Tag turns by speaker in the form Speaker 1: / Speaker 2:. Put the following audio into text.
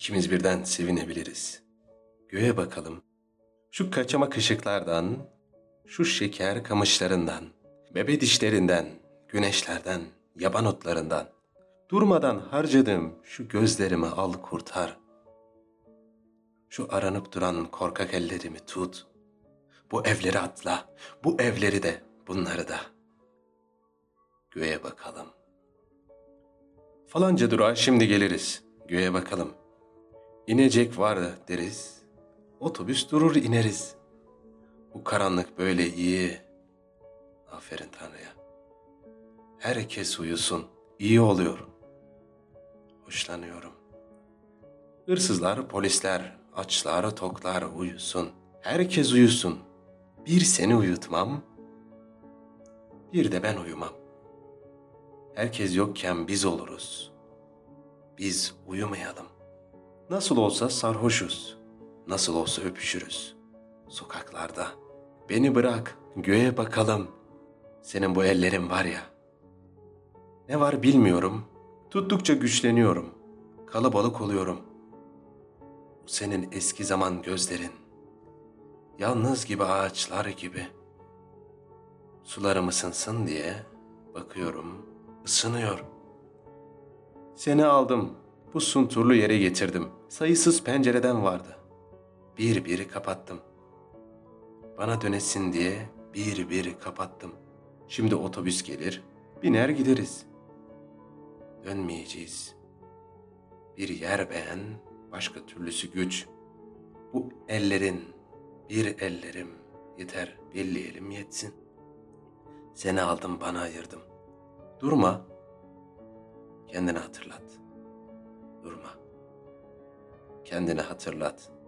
Speaker 1: İkimiz birden sevinebiliriz. Göğe bakalım. Şu kaçamak ışıklardan, şu şeker kamışlarından, bebe dişlerinden, güneşlerden, yaban otlarından, durmadan harcadığım şu gözlerimi al kurtar. Şu aranıp duran korkak ellerimi tut. Bu evleri atla, bu evleri de, bunları da. Göğe bakalım. Falanca durağa şimdi geliriz. Göğe bakalım. İnecek var deriz. Otobüs durur ineriz. Bu karanlık böyle iyi. Aferin Tanrı'ya. Herkes uyusun. İyi oluyor. Hoşlanıyorum. Hırsızlar, polisler, açlar, toklar uyusun. Herkes uyusun. Bir seni uyutmam. Bir de ben uyumam. Herkes yokken biz oluruz. Biz uyumayalım. Nasıl olsa sarhoşuz. Nasıl olsa öpüşürüz. Sokaklarda. Beni bırak, göğe bakalım. Senin bu ellerin var ya. Ne var bilmiyorum. Tuttukça güçleniyorum. Kalabalık oluyorum. Bu senin eski zaman gözlerin. Yalnız gibi ağaçlar gibi. Sularım ısınsın diye bakıyorum, ısınıyor. Seni aldım, bu sunturlu yere getirdim. Sayısız pencereden vardı. Bir bir kapattım. Bana dönesin diye bir bir kapattım. Şimdi otobüs gelir, biner gideriz. Dönmeyeceğiz. Bir yer beğen, başka türlüsü güç. Bu ellerin, bir ellerim yeter, birleyelim yetsin. Seni aldım bana ayırdım. Durma. Kendini hatırlat. Durma. Kendini hatırlat.